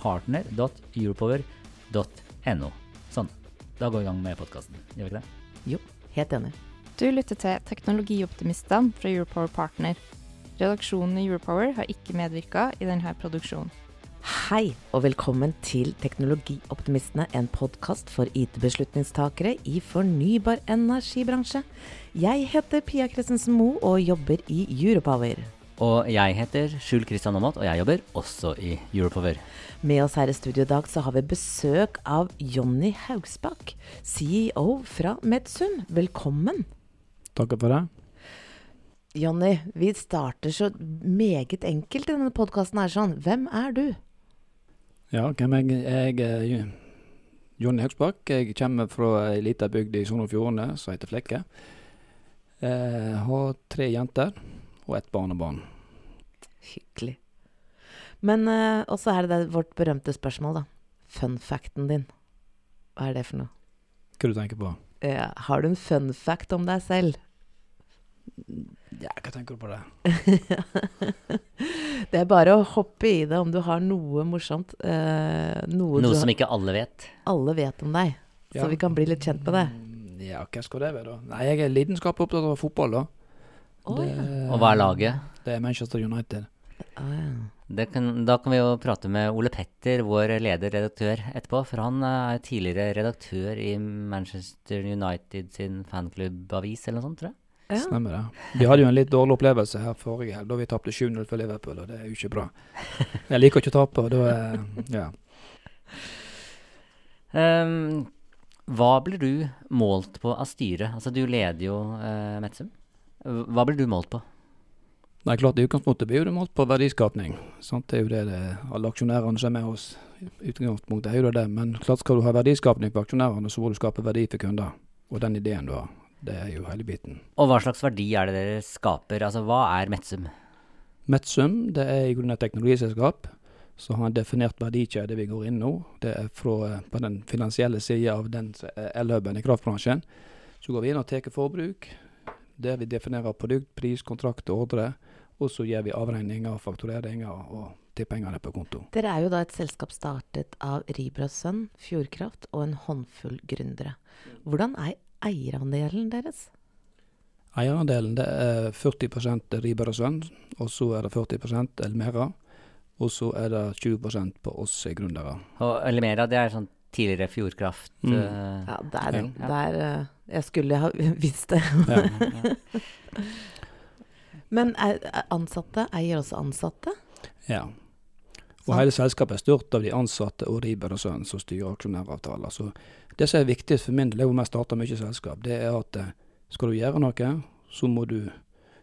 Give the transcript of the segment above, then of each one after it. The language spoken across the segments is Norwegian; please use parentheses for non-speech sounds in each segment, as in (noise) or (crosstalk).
partner.europower.no. Sånn. Da går vi i gang med podkasten. Gjør vi ikke det? Jo, helt enig. Du lytter til Teknologioptimistene fra Europower Partner. Redaksjonen i Europower har ikke medvirka i denne produksjonen. Hei, og velkommen til Teknologioptimistene, en podkast for IT-beslutningstakere i fornybar energibransje. Jeg heter Pia Christensen Moe og jobber i Europower. Og jeg heter Skjul Kristian Aamodt, og jeg jobber også i Europower. Med oss her i studio i dag så har vi besøk av Jonny Haugsbakk, CEO fra Medsum. Velkommen. Takk for det. Jonny, vi starter så meget enkelt i denne podkasten her sånn. Hvem er du? Ja, hvem er jeg? Jeg er Jonny Haugsbakk. Jeg kommer fra ei lita bygd i Sogn og Fjordane som heter Flekke. Jeg har tre jenter og ett barnebarn. Hyggelig. Men uh, også er det, det vårt berømte spørsmål, da. Fun facten din. Hva er det for noe? Hva du tenker på? Uh, har du en fun fact om deg selv? Ja, hva tenker du på det? (laughs) det er bare å hoppe i det om du har noe morsomt. Uh, noe Noe som ikke alle vet. alle vet om deg. Så Ja. vi kan bli litt kjent med det. Mm, Ja, hva skal det være, da? Nei, jeg er lidenskapelig opptatt av fotball, da. Det. Og hva er laget? Det er Manchester United. Å, ja. Det kan, da kan vi jo prate med Ole Petter, vår leder-redaktør, etterpå. For han eh, er tidligere redaktør i Manchester United sin fanklubb-avis, eller noe sånt, tror jeg. Ja. Stemmer det. Vi hadde jo en litt dårlig opplevelse her forrige helg, da vi tapte 7-0 for Liverpool, og det er jo ikke bra. Jeg liker ikke å tape, og da er Ja. Um, hva blir du målt på av styret? Altså, du leder jo uh, Metzum. Hva blir du målt på? Nei, klart I utgangspunktet blir du målt på verdiskapning. Sant? Det er jo det, det alle aksjonærene som er med oss. Utgangspunktet er jo det det. Men klart skal du ha verdiskapning på aksjonærene, så må du skape verdi for kunder. Og den ideen du har. Det er jo hele biten. Og hva slags verdi er det dere skaper? Altså, hva er Metsum? Metsum det er i grunnen et teknologiselskap som har en definert verdikjede vi går inn nå. Det er fra, eh, på den finansielle sida av den er el-huben i kraftbransjen. Så går vi inn og tar forbruk, der vi definerer produkt, pris, kontrakt og ordre. Og så gjør vi avregninger, faktureringer og tippingene på konto. Dere er jo da et selskap startet av Ribras Sønn, Fjordkraft og en håndfull gründere. Hvordan er eierandelen deres? Eierandelen det er 40 Riber og Sønn, og så er det 40% Elmera. Og så er det 20% på oss gründere. Og Elmera det er sånn tidligere Fjordkraft Mm. Uh, Ja, der, Ja. der uh, Jeg skulle ha (laughs) visst det. Ja. (laughs) Men er, er ansatte eier også ansatte? ja. Og hele selskapet er styrt av de ansatte og Riiber og Sønn som styrer aksjonæravtaler. Så det som er viktig for min del, er hvor med starter mye selskap, det er at eh, skal du gjøre noe, så må du,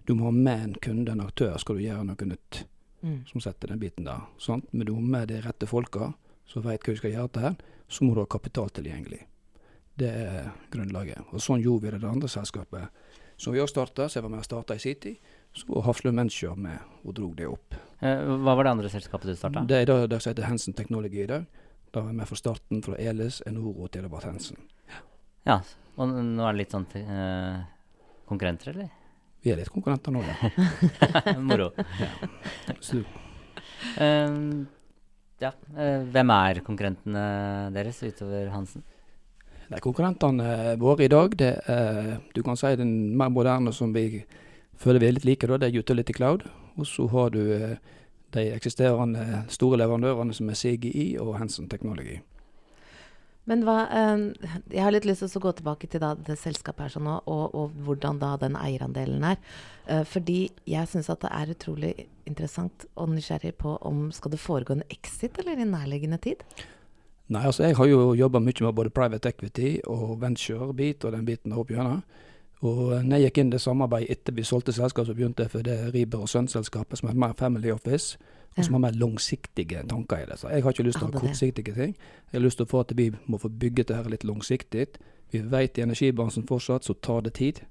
du må ha med en kunde, en aktør, skal du gjøre noe nytt Mm. som setter den biten der. Sant? Men du må med de rette folka som vet hva du skal gjøre til her, så må du ha kapital tilgjengelig. Det er grunnlaget. Og sånn gjorde vi det i det andre selskapet. Som vi har starta, så jeg var med og starta i sin tid. Så Hafslund Mensjø med og dro det opp. Eh, hva var det andre selskapet du starta? Det er det, det som heter Hansen Technology i dag. Da var jeg med fra starten fra Elis, Enoro til det var Hansen. Ja, og nå er det litt sånn uh, konkurrenter, eller? Vi er litt konkurrenter nå, ja. (laughs) Moro. Så, (laughs) Ehm, ja, eh, hvem er konkurrentene deres utover Hansen? Nei, konkurrentene våre i dag, det er du kan si den mer moderne som vi føler vi er litt like, da, det er Utility Cloud. Og så har du eh, de eksisterende store leverandørene som er CGI og Hansen Technology. Men hva eh, Jeg har litt lyst til å gå tilbake til det selskapet her sånn og, og hvordan da den eierandelen er. Eh, fordi jeg syns at det er utrolig interessant og nysgjerrig på om skal det foregå en exit eller i nærliggende tid? Nei, altså jeg har jo jobba mye med både private equity og venture-bit og den biten opp gjennom. Og når jeg gikk inn i det samarbeidet etter vi solgte selskapet, så begynte jeg for det Riber og Sønn-selskapet, som er mer family office og som har mer langsiktige tanker i det. Så jeg har ikke lyst til å ha kortsiktige ting. Jeg har lyst til å få at vi må få bygget dette litt langsiktig. Vi vet i energibransjen fortsatt så tar det tid.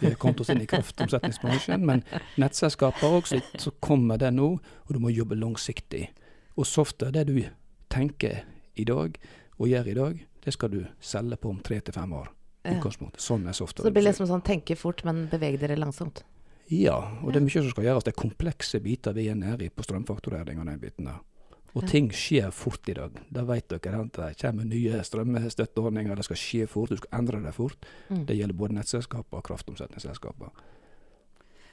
Vi har kommet oss inn i kraftomsetningsbransjen, men nettselskaper òg, så, så, kommer det nå, og du må jobbe langsiktig. Og software, det du tenker i dag og gjør i dag, det skal du selge på om tre til fem år. Ja. Sånn er software. Så det blir liksom sånn tenke fort, men bevege dere langsomt? Ja, og det er mye som skal gjøres. Det er komplekse biter vi er nede i på strømfakturering og den biten der. Og ting skjer fort i dag. Da vet dere det kommer nye strømstøtteordninger. Det skal skje fort, du skal endre det fort. Mm. Det gjelder både nettselskaper og kraftomsetningsselskaper.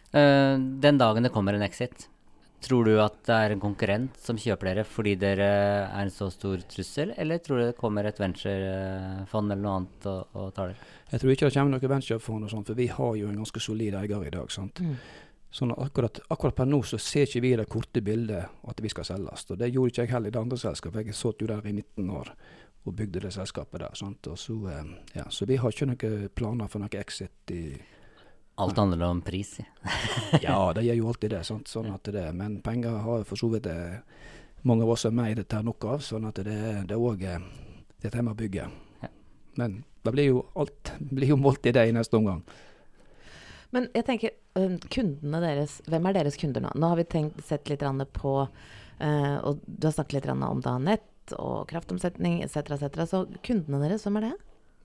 Uh, den dagen det kommer en exit, Tror du at det er en konkurrent som kjøper dere fordi dere er en så stor trussel, eller tror du det kommer et venturefond eller noe annet og, og tar dere? Jeg tror ikke det kommer noe venturefond, og sånt, for vi har jo en ganske solid eier i dag. sant? Mm. Sånn akkurat, akkurat, per nå så ser ikke vi det korte bildet at vi skal selges. Og det gjorde ikke jeg heller i det andre selskapet. Jeg satt jo der i 19 år og bygde det selskapet der. sant? Så, eh, ja, så, vi har ikke noen planer for noe exit i Alt handler om pris, (laughs) ja, det gjør jo alltid det. Sant? Sånn at det men penger har for så vidt det, mange av oss er med i det tar nok av. Sånn at det, det er òg det med å Ja. Men det blir jo alt (laughs) blir jo målt i det i neste omgang. Men jeg tenker, kundene deres, hvem er deres kunder nå? Nå har vi tenkt, sett litt på uh, Og du har snakket litt om da nett og kraftomsetning etc. etc. Så kundene deres, hvem er det?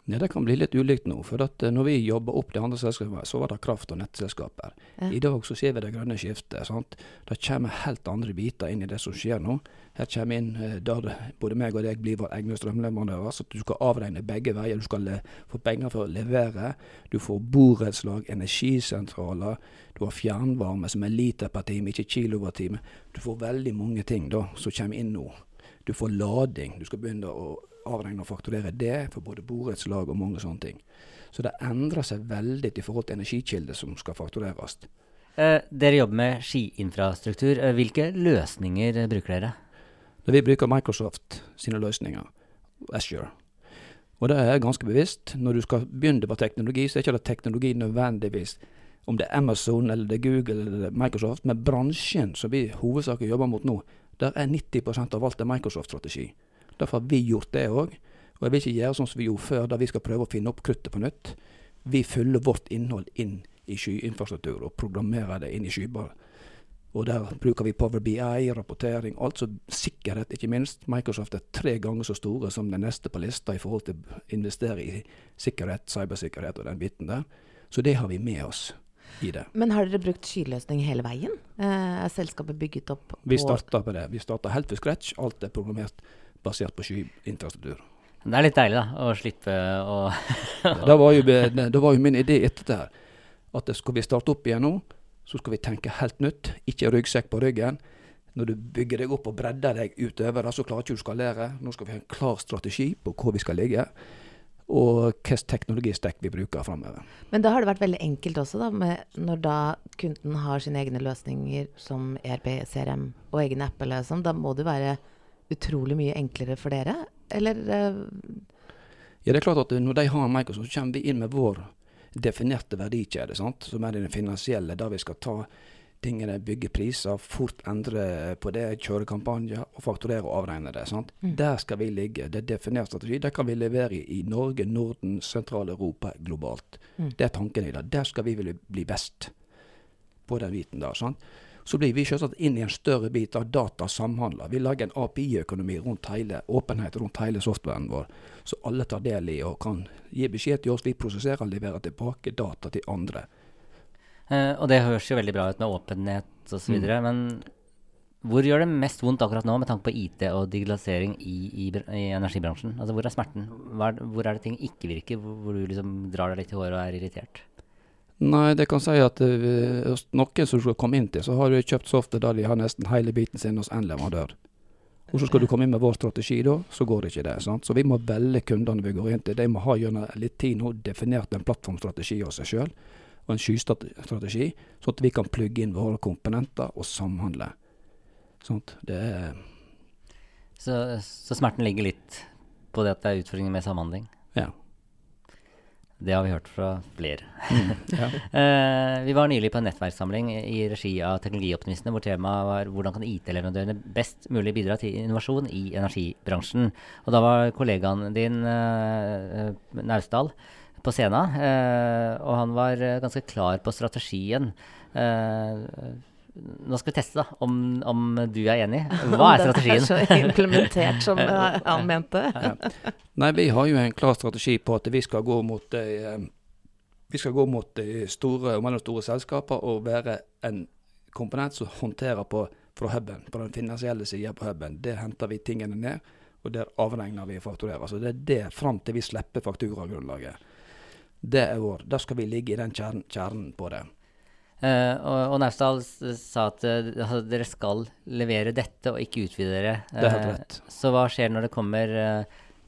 Ja, Det kan bli litt ulikt nå. for at eh, når vi jobba opp de andre selskapene, så var det kraft- og nettselskaper. Ja. I dag så ser vi det grønne skiftet. sant? Det kommer helt andre biter inn i det som skjer nå. Her kommer inn eh, der både meg og deg blir våre egne strømleverandører. Så du skal avregne begge veier. Du skal få penger for å levere. Du får borettslag, energisentraler. Du har fjernvarme som er liter per time, ikke kilowattime. Du får veldig mange ting da som kommer inn nå. Du får lading. Du skal begynne å avregne og fakturere det for både borettslag og mange sånne ting. Så det endrer seg veldig i forhold til energikilder som skal faktureres. Eh, dere jobber med skiinfrastruktur. Eh, hvilke løsninger bruker dere? vi bruker Microsoft sine løsninger. Azure. Og det er ganske bevisst. Når du skal begynne på teknologi, så er ikke det teknologi nødvendigvis om det er Amazon eller det er Google eller det er Microsoft, men bransjen som vi hovedsakelig jobber mot nå, der er 90% av alt er Microsoft-strategi. Derfor har vi gjort det òg. Og jeg vil ikke gjøre sånn som vi gjorde før, da vi skal prøve å finne opp kruttet på nytt. Vi fyller vårt innhold inn i skyinfrastruktur og programmerer det inn i skybar. Og der bruker vi Power BI, rapportering, altså sikkerhet, ikke minst. Microsoft er tre ganger så store som den neste på lista i forhold til å investere i sikkerhet, cybersikkerhet og den biten der. Så det har vi med oss i det. Men har dere brukt skyløsning hele veien? Eh, er selskapet bygget opp på Vi starta på det. Vi starta helt fra scratch. Alt er programmert basert på skyinfrastruktur. Det er litt deilig, da, å slippe å (laughs) det, var jo, det var jo min idé etter det her. At skal vi starte opp igjen nå, så skal vi tenke helt nytt. Ikke ryggsekk på ryggen. Når du bygger deg opp og bredder deg utover, så klarer ikke du å skalere. Nå skal vi ha en klar strategi på hvor vi skal ligge og hvilken teknologistekk vi bruker framover. Men da har det vært veldig enkelt også, da, når da kunden har sine egne løsninger som ERP, CRM og egen app, eller sånn, da må det være utrolig mye enklere for dere, eller? Uh... Ja, det er klart at når de har Microsoft, så kommer vi inn med vår definerte verdikjede, sant? som er den finansielle, der vi skal ta tingene, bygge priser, fort endre på det, kjøre kampanjer og fakturere og avregne det. Mm. Der skal vi ligge. Det er definert strategi. Det kan vi levere i, i Norge, Norden, Sentral-Europa, globalt. Mm. Det er tanken i det. Der skal vi bli best på den biten der. sant? Så blir vi selvsagt inn i en større bit av data samhandler. Vi lager en API-økonomi rundt hele, åpenhet rundt hele softwaren vår, så alle tar del i og kan gi beskjed til oss. Vi prosesserer og leverer tilbake data til andre. Eh, og det høres jo veldig bra ut med åpenhet osv., mm. men hvor gjør det mest vondt akkurat nå med tanke på IT og digitalisering i, i, i energibransjen? Altså Hvor er smerten? Er, hvor er det ting ikke virker, hvor, hvor du liksom drar deg litt i håret og er irritert? Nei, det kan si at uh, noen som du skal komme inn til, så har du kjøpt software der de har nesten hele biten sin hos én leverandør. Og så skal du komme inn med vår strategi da, så går det ikke det. sant? Så vi må velge kundene vi går inn til. De må ha gjennom litt tid nå definert en plattformstrategi av seg sjøl, og en skystrategi, sånn at vi kan plugge inn våre komponenter og samhandle. Sånt, Det er Så, så smerten ligger litt på det at det er utfordringer med samhandling. Det har vi hørt fra flere. ja. uh, (laughs) vi var nylig på en nettverkssamling i regi av Teknologioptimistene, hvor temaet var hvordan kan IT-leverandørene best mulig bidra til innovasjon i energibransjen. Og da var kollegaen din, uh, Naustdal, på scenen, uh, og han var ganske klar på strategien. Eh, nå skal vi teste da, om, om du er enig. (laughs) Hva er strategien? Om er så implementert som (laughs) eh, han mente. Nei, vi har jo en klar strategi på at vi skal gå mot de, eh, vi skal gå mot de store og mellomstore selskaper og være en komponent som håndterer på fra huben, på den finansielle sida på huben. Der henter vi tingene ned, og der avregner vi og fakturerer. Så det er det fram til vi slipper fakturagrunnlaget. Det er vår. Da skal vi ligge i den kjernen, kjernen på det. Eh, og, og Naustdal sa at altså, dere skal levere dette og ikke utvide dere. Det helt rett. Så hva skjer når det kommer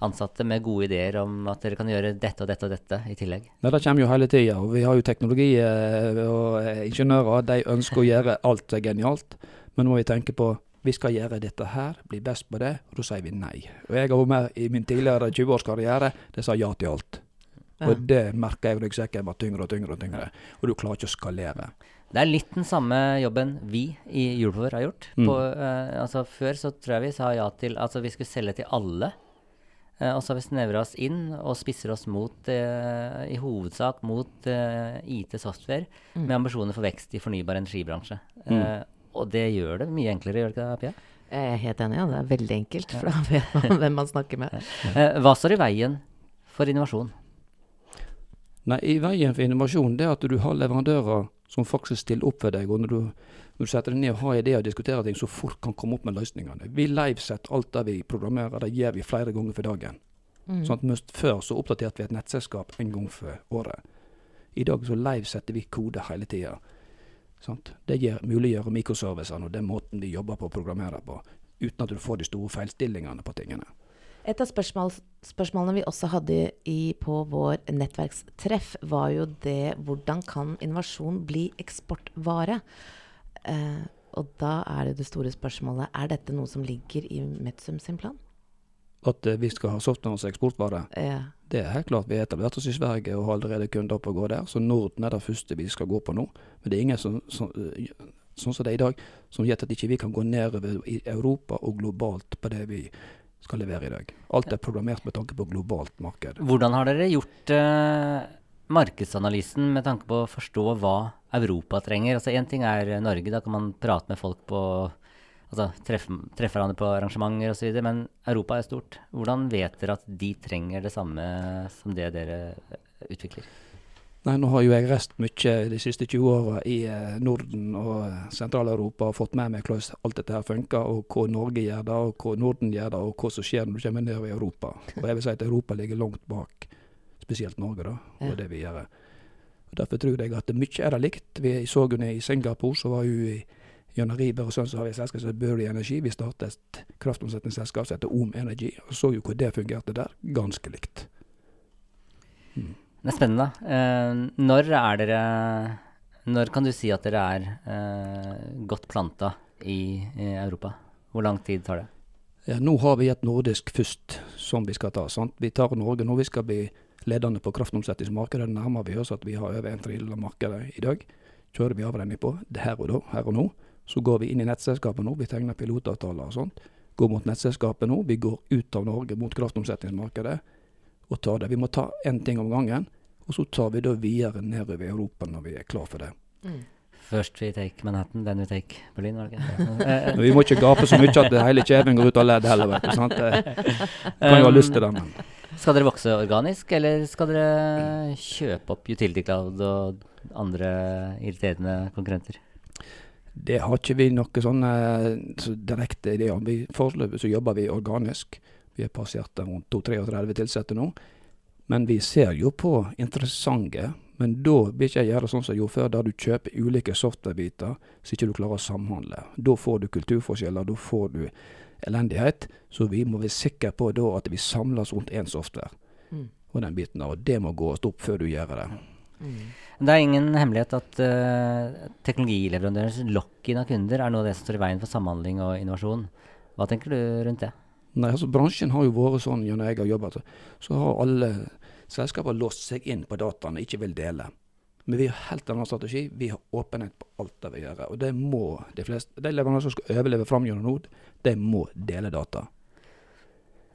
ansatte med gode ideer om at dere kan gjøre dette og dette og dette i tillegg? Nei, Det kommer jo hele tida. Og vi har jo teknologi og ingeniører. De ønsker å gjøre alt det genialt. Men nå må vi tenke på vi skal gjøre dette her, bli best på det. Og da sier vi nei. Og jeg har vært med i min tidligere 20-årskarriere. Det sa ja til alt. Ja. Og det merker jeg ryggsekken var tyngre og tyngre og tyngre. Og du klarer ikke å skalere. Det er litt den samme jobben vi i Europower har gjort. Mm. På, uh, altså Før så tror jeg vi sa ja til Altså vi skulle selge til alle. Uh, og så har vi snevra oss inn og spisser oss mot uh, i hovedsak mot eh, IT-software med ambisjoner for vekst i fornybar energibransje. Mm. og det gjør det mye enklere, gjør det ikke det, Pia? Jeg er helt enig, ja. Det er veldig enkelt, for da vet man hvem man snakker med. Hva står i veien for innovasjon? Nei, i veien for innovasjon det er at du har leverandører som faktisk stiller opp for deg. Og når du, når du setter deg ned og har ideer og diskuterer ting, så fort kan komme opp med løsningene. Vi livesetter alt det vi programmerer, det gjør vi flere ganger for dagen. Mm. Sånn at mest før så oppdaterte vi et nettselskap en gang for året. I dag så livesetter vi kode hele tida. Det gjør, muliggjør mikroservicene og den måten vi jobber på og programmerer på, uten at du får de store feilstillingene på tingene. Et av spørsmål, spørsmålene vi også hadde i, på vår nettverkstreff, var jo det hvordan kan innovasjon bli eksportvare? Eh, og da er det det store spørsmålet er dette noe som ligger i Metsum sin plan? At eh, vi skal ha software som eksportvare, Ja. det er helt klart. Vi har etablert oss i Sverige og har allerede kunder opp og gå der. Så Norden er det første vi skal gå på nå. Men det er ingen som, som, eh, sånn som det er i dag, som gjør at ikke vi kan gå nedover i Europa og globalt på det vi skal levere i dag. Alt er programmert med tanke på globalt marked. Hvordan har dere gjort uh, markedsanalysen med tanke på å forstå hva Europa trenger? Altså ting er Norge, da kan man prate med folk på Altså treffe, treffe hverandre på arrangementer osv. Men Europa er stort. Hvordan vet dere at de trenger det samme som det dere utvikler? Nei, nå har jo jeg reist mye de siste 20 åra i eh, Norden og eh, Sentral-Europa og fått med meg hvordan alt dette her funker, og hva Norge gjør det, og hva Norden gjør det, og hva som skjer når du kommer nedover i Europa. Og jeg vil si at Europa ligger langt bak, spesielt Norge, da, og Ja. det vi gjør. Og Derfor tror jeg at mye er det likt. Vi så jo i Singapore, så var jo i gjennom Riber og sånn så har vi et selskap som heter Burry Energi. Vi startet et kraftomsetningsselskap som heter Om Energy, og så jo hvor det fungerte der. Ganske likt. Det er spennende. Uh, når er dere Når kan du si at dere er uh, godt planta i, i Europa? Hvor lang tid tar det? Ja, nå har vi et nordisk først som vi skal ta. sant? Vi tar Norge nå. Vi skal bli ledende på kraftomsetningsmarkedet. Det nærmer vi oss at vi har over en tredjedel av markedet i dag. Kjører vi avrenning på det her og da, her og nå. Så går vi inn i nettselskapet nå. Vi tegner pilotavtaler og sånt. Går mot nettselskapet nå. Vi går ut av Norge mot kraftomsetningsmarkedet og tar det. Vi må ta én ting om gangen. Og så tar vi da videre nedover i Europa når vi er klar for det. Først vi take Manhattan, then we take Berlin, var det ikke det? Eh, (laughs) Men vi må ikke gape så mye at hele kjeven går ut av ledd heller, vet du. sant? Det (laughs) kan jo ha lyst til det, men Skal dere vokse organisk, eller skal dere kjøpe opp Utility Cloud og andre irriterende konkurrenter? Det har ikke vi noe sånn eh, så direkte idé om. Vi- Foreløpig så jobber vi organisk. Vi har passert rundt 32-33 ansatte nå. Men vi ser jo på interessante. Men da vil ikke jeg gjøre sånn som jeg gjorde før, der du kjøper ulike software-biter så ikke du klarer å samhandle. Da får du kulturforskjeller. Da får du elendighet. Så vi må være sikre på da at vi samles rundt én software. Mm. Og den biten der, og det må gås opp før du gjør det. Mm. Det er ingen hemmelighet at uh, teknologileverandørens lock-in av kunder er noe av det som står i veien for samhandling og innovasjon. Hva tenker du rundt det? Nei, altså Bransjen har jo vært sånn gjennom jeg har jobbet, så har alle selskaper låst seg inn på dataene, ikke vil dele. Men vi har helt annen strategi. Vi har åpenhet på alt det vi gjør. Og det må de fleste De leverandørene som skal overleve fram gjennom nå, de må dele data.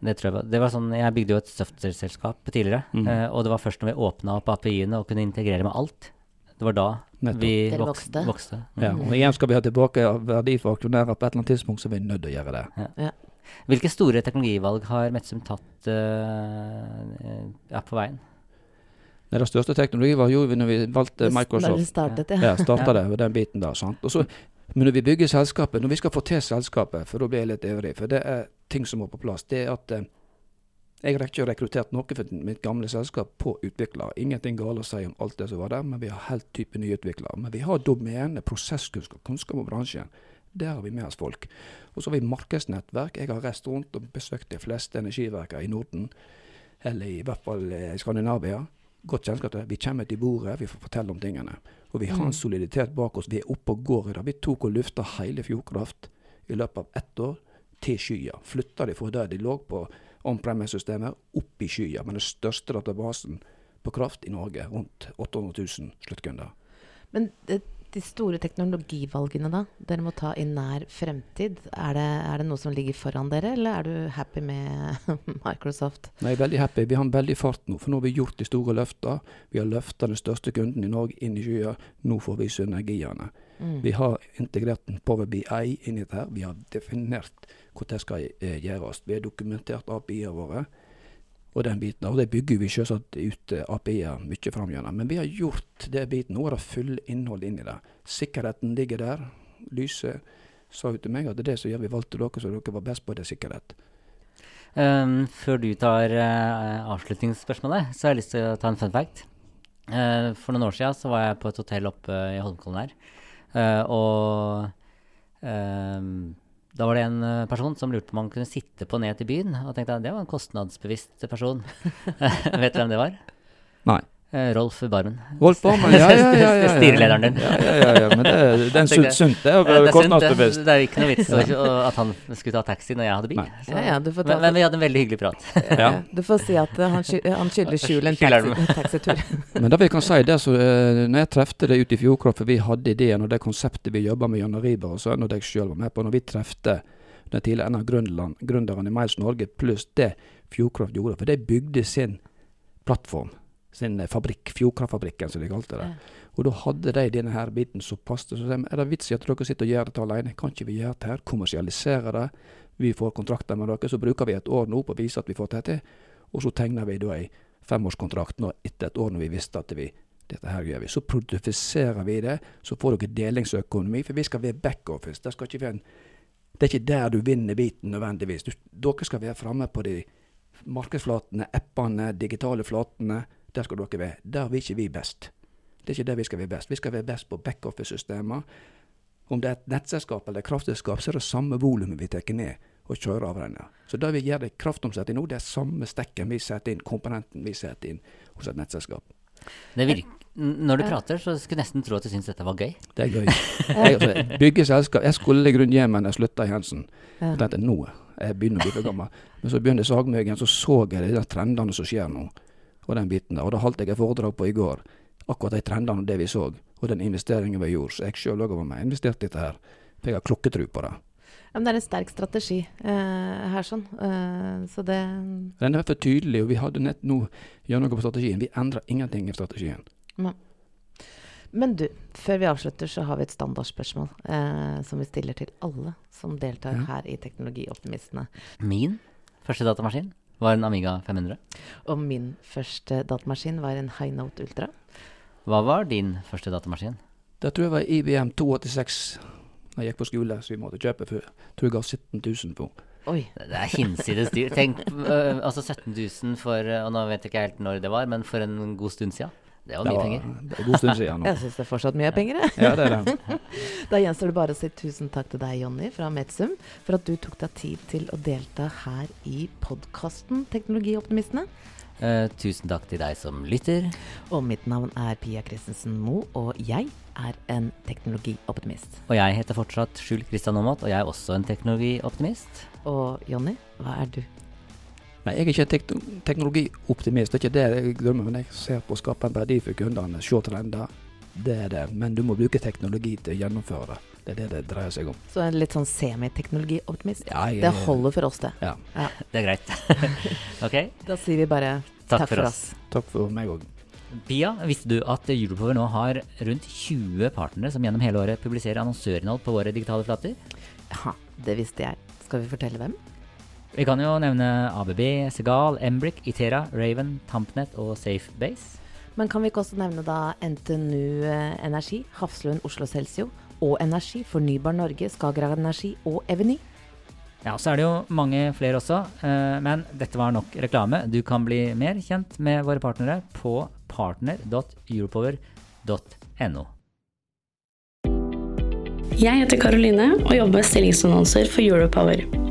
Det tror jeg var, det var sånn, Jeg bygde jo et software-selskap tidligere. Mhm. eh, og det var først når vi åpna opp API-ene og kunne integrere med alt. Det var da Nettopp. vi vokste. vokste. Mm. Ja, og igjen skal vi ha tilbake verdi for aksjonærer på et eller annet tidspunkt, så er nødt til å gjøre det. Hvilke store teknologivalg har Metzum tatt eh, ja, på veien? Nei, det største teknologiet gjorde vi når vi valgte Når vi startet, ja. Ja, startet det, den biten der. sant? Også, men når vi bygger selskapet, når vi skal få til selskapet, for da blir jeg litt ivrig, for det er ting som må på plass, det er at eh, jeg har ikke rekruttert noe for mitt gamle selskap på utviklere. Ingenting galt å si om alt det som var der, men vi har helt type nye utviklere. Men vi har domene, prosesskunnskap, kunnskap om bransjen. Der har vi med oss folk. Og så har vi markedsnettverk. Jeg har reist rundt og besøkt de fleste energiverker i Norden, eller i hvert fall eh, i Skandinavia. Godt kjennskap til. Vi kommer til bordet, vi får fortelle om tingene. Og vi har en soliditet bak oss. Vi er oppe og går i det. Vi tok og lufta hele Fjordkraft i løpet av ett år til skya. Flytta de fra der de lå på on-premise-systemet, opp i skya. Med den største databasen på kraft i Norge, rundt 800 000 sluttkunder. Men det, de store teknologivalgene da, dere må ta i nær fremtid, er det, er det noe som ligger foran dere, eller er du happy med (laughs) Microsoft? Nei, veldig happy. Vi har en veldig fart nå, for nå har vi gjort de store løfta. Vi har løfta den største kunden i Norge inn i skya. Nå får vi synergiene. Mm. Vi har integrert en Power BI inn i dette. Vi har definert hvordan det skal eh, gjøres. Vi har dokumentert API-ene våre og den biten. Og det bygger vi selvsagt ut eh, API-er mye framgjennom. Men vi har gjort det biten. Nå er det full innhold inn i det. Sikkerheten ligger der. Lyset sa jo til meg at det er det som gjør vi valgte dere, så dere var best på det sikkerhet. Um, før du tar uh, avslutningsspørsmålet, så har jeg lyst til å ta en fun fact. Uh, for noen år siden så var jeg på et hotell oppe i Holmenkollen her. Uh, og da var det en eh, person som lurte på om han kunne sitte på ned til byen. Og tenkte jeg, det var en kostnadsbevisst person. (laughs) Vet du hvem det var? Nei. Eh, Rolf Barmen. Rolf Barmen, ja, ja, ja. ja, ja. (laughs) Styrelederen din. Ja, ja, ja, ja, men det, (laughs) det er en sunt, sunt det er Eh, det er det. er jo ikke noe vits at han skulle ta taxi når jeg hadde bil. Så, Ja, ja, du får ta men, men vi hadde en veldig hyggelig prat. (laughs) Ja. Du får si at eh, han, sky han skylder skjul en taxitur. Men det vi kan si, det så, når jeg trefte det ute i Fjordkraft, for vi hadde ideen og det konseptet vi jobba med Janne Riber og det jeg sjøl var med på, når vi trefte den tidligere en av gründerne i Miles Norge, pluss det Fjordkraft gjorde, for de bygde sin plattform, sin eh, fabrikk, Fjordkraftfabrikken som de kalte det. Og da hadde de denne her biten som passet. Så sa de, er det vits i at dere sitter og gjør dette alene? Kan ikke vi gjøre det her? Kommersialisere det? Vi får kontrakter med dere, så bruker vi et år nå på å vise at vi får det til. Og så tegner vi da ei femårskontrakt nå etter et år når vi visste at vi dette her gjør vi. Så produfiserer vi det, så får dere delingsøkonomi, for vi skal være backoffice. Det, skal ikke være en, det er ikke der du vinner biten nødvendigvis. Du, dere skal være framme på de markedsflatene, appene, digitale flatene. Der skal dere være. Der vil ikke vi best. Det er ikke der vi skal være best. Vi skal være best på backoffice-systemer. Om det er et nettselskap eller et kraftselskap, så er det samme volumet vi tar ned og kjører av den. Så det vi gjør det kraftomsetning nå, det er samme stekken vi setter inn, komponenten vi setter inn hos et nettselskap. Det når du prater, så skulle jeg nesten tro at du syns dette var gøy. Det er gøy. (laughs) Jeg, altså, bygge selskap. Jeg skulle i grunnen hjem men jeg slutta i Hensen. Ja. Jeg tenkte nå jeg begynner å bli for gammel. Men så begynte Sagmøgen, så så jeg de trendene som skjer nå. Og den biten der. Og da holdt jeg et foredrag på i går. Akkurat de trendene og det vi så. Og den investeringen vi gjorde. Så jeg sjøl òg var med og investerte i dette her. For jeg har klokketro på det. Ja, men det er en sterk strategi eh, her, sånn. Eh, så det Den er for tydelig, og vi hadde nett nå gjennomgå på strategien. Vi endra ingenting i strategien. Men du, før vi avslutter, så har vi et standardspørsmål eh, som vi stiller til alle som deltar Ja. her i Teknologioptimistene. Min første datamaskin var en Amiga 500. Og min første datamaskin var en High Note Ultra. Hva var din første datamaskin? Det tror jeg var IBM 286 da jeg gikk på skole, så vi måtte kjøpe for tror jeg ga 17 000 på. Oi. Det er hinsides dyrt. Tenk, øh, altså 17 000 for øh, Og nå vet jeg ikke helt når det var, men for en god stund siden. Det var mye penger. Det er god stund siden nå. Jeg syns det er fortsatt mye penger, jeg. Ja, det er det. (laughs) Da gjenstår det bare å si tusen takk til deg, Jonny fra Metsum for at du tok deg tid til å delta her i podkasten Teknologioptimistene. Eh, tusen takk til deg som lytter. Og mitt navn er Pia Christensen Moe, og jeg er en teknologioptimist. Og jeg heter fortsatt Skjul Kristian Aamodt, og jeg er også en teknologioptimist. Og Jonny, hva er du? Nei, jeg er ikke en tek teknologioptimist, det er ikke det jeg drømmer men jeg ser på å skape en verdi for kundene, se trender. Det er det, men du må bruke teknologi til å gjennomføre det. Det er det det dreier seg om. Så en litt sånn semiteknologioptimist? Ja, jeg, Det holder for oss, det. Ja. Det er greit. (laughs) ok, Da sier vi bare takk, for oss. Takk for meg òg. Pia, visste du at Europower nå har rundt 20 partnere som gjennom hele året publiserer annonsørinnhold på våre digitale flater? Ja, det visste jeg. Skal vi fortelle hvem? Vi kan jo nevne ABB, Segal, Embrick, Itera, Raven, Tampnet og Safebase. Men kan vi ikke også nevne da NTNU eh, Energi, Hafslund Oslo Celsio og Energi, Fornybar Norge, Skagerrak Energi og Eveny? Ja, så er det jo mange flere også, eh, men dette var nok reklame. Du kan bli mer kjent med våre partnere på partner.europower.no. Jeg heter Karoline og jobber med stillingsannonser for Europower.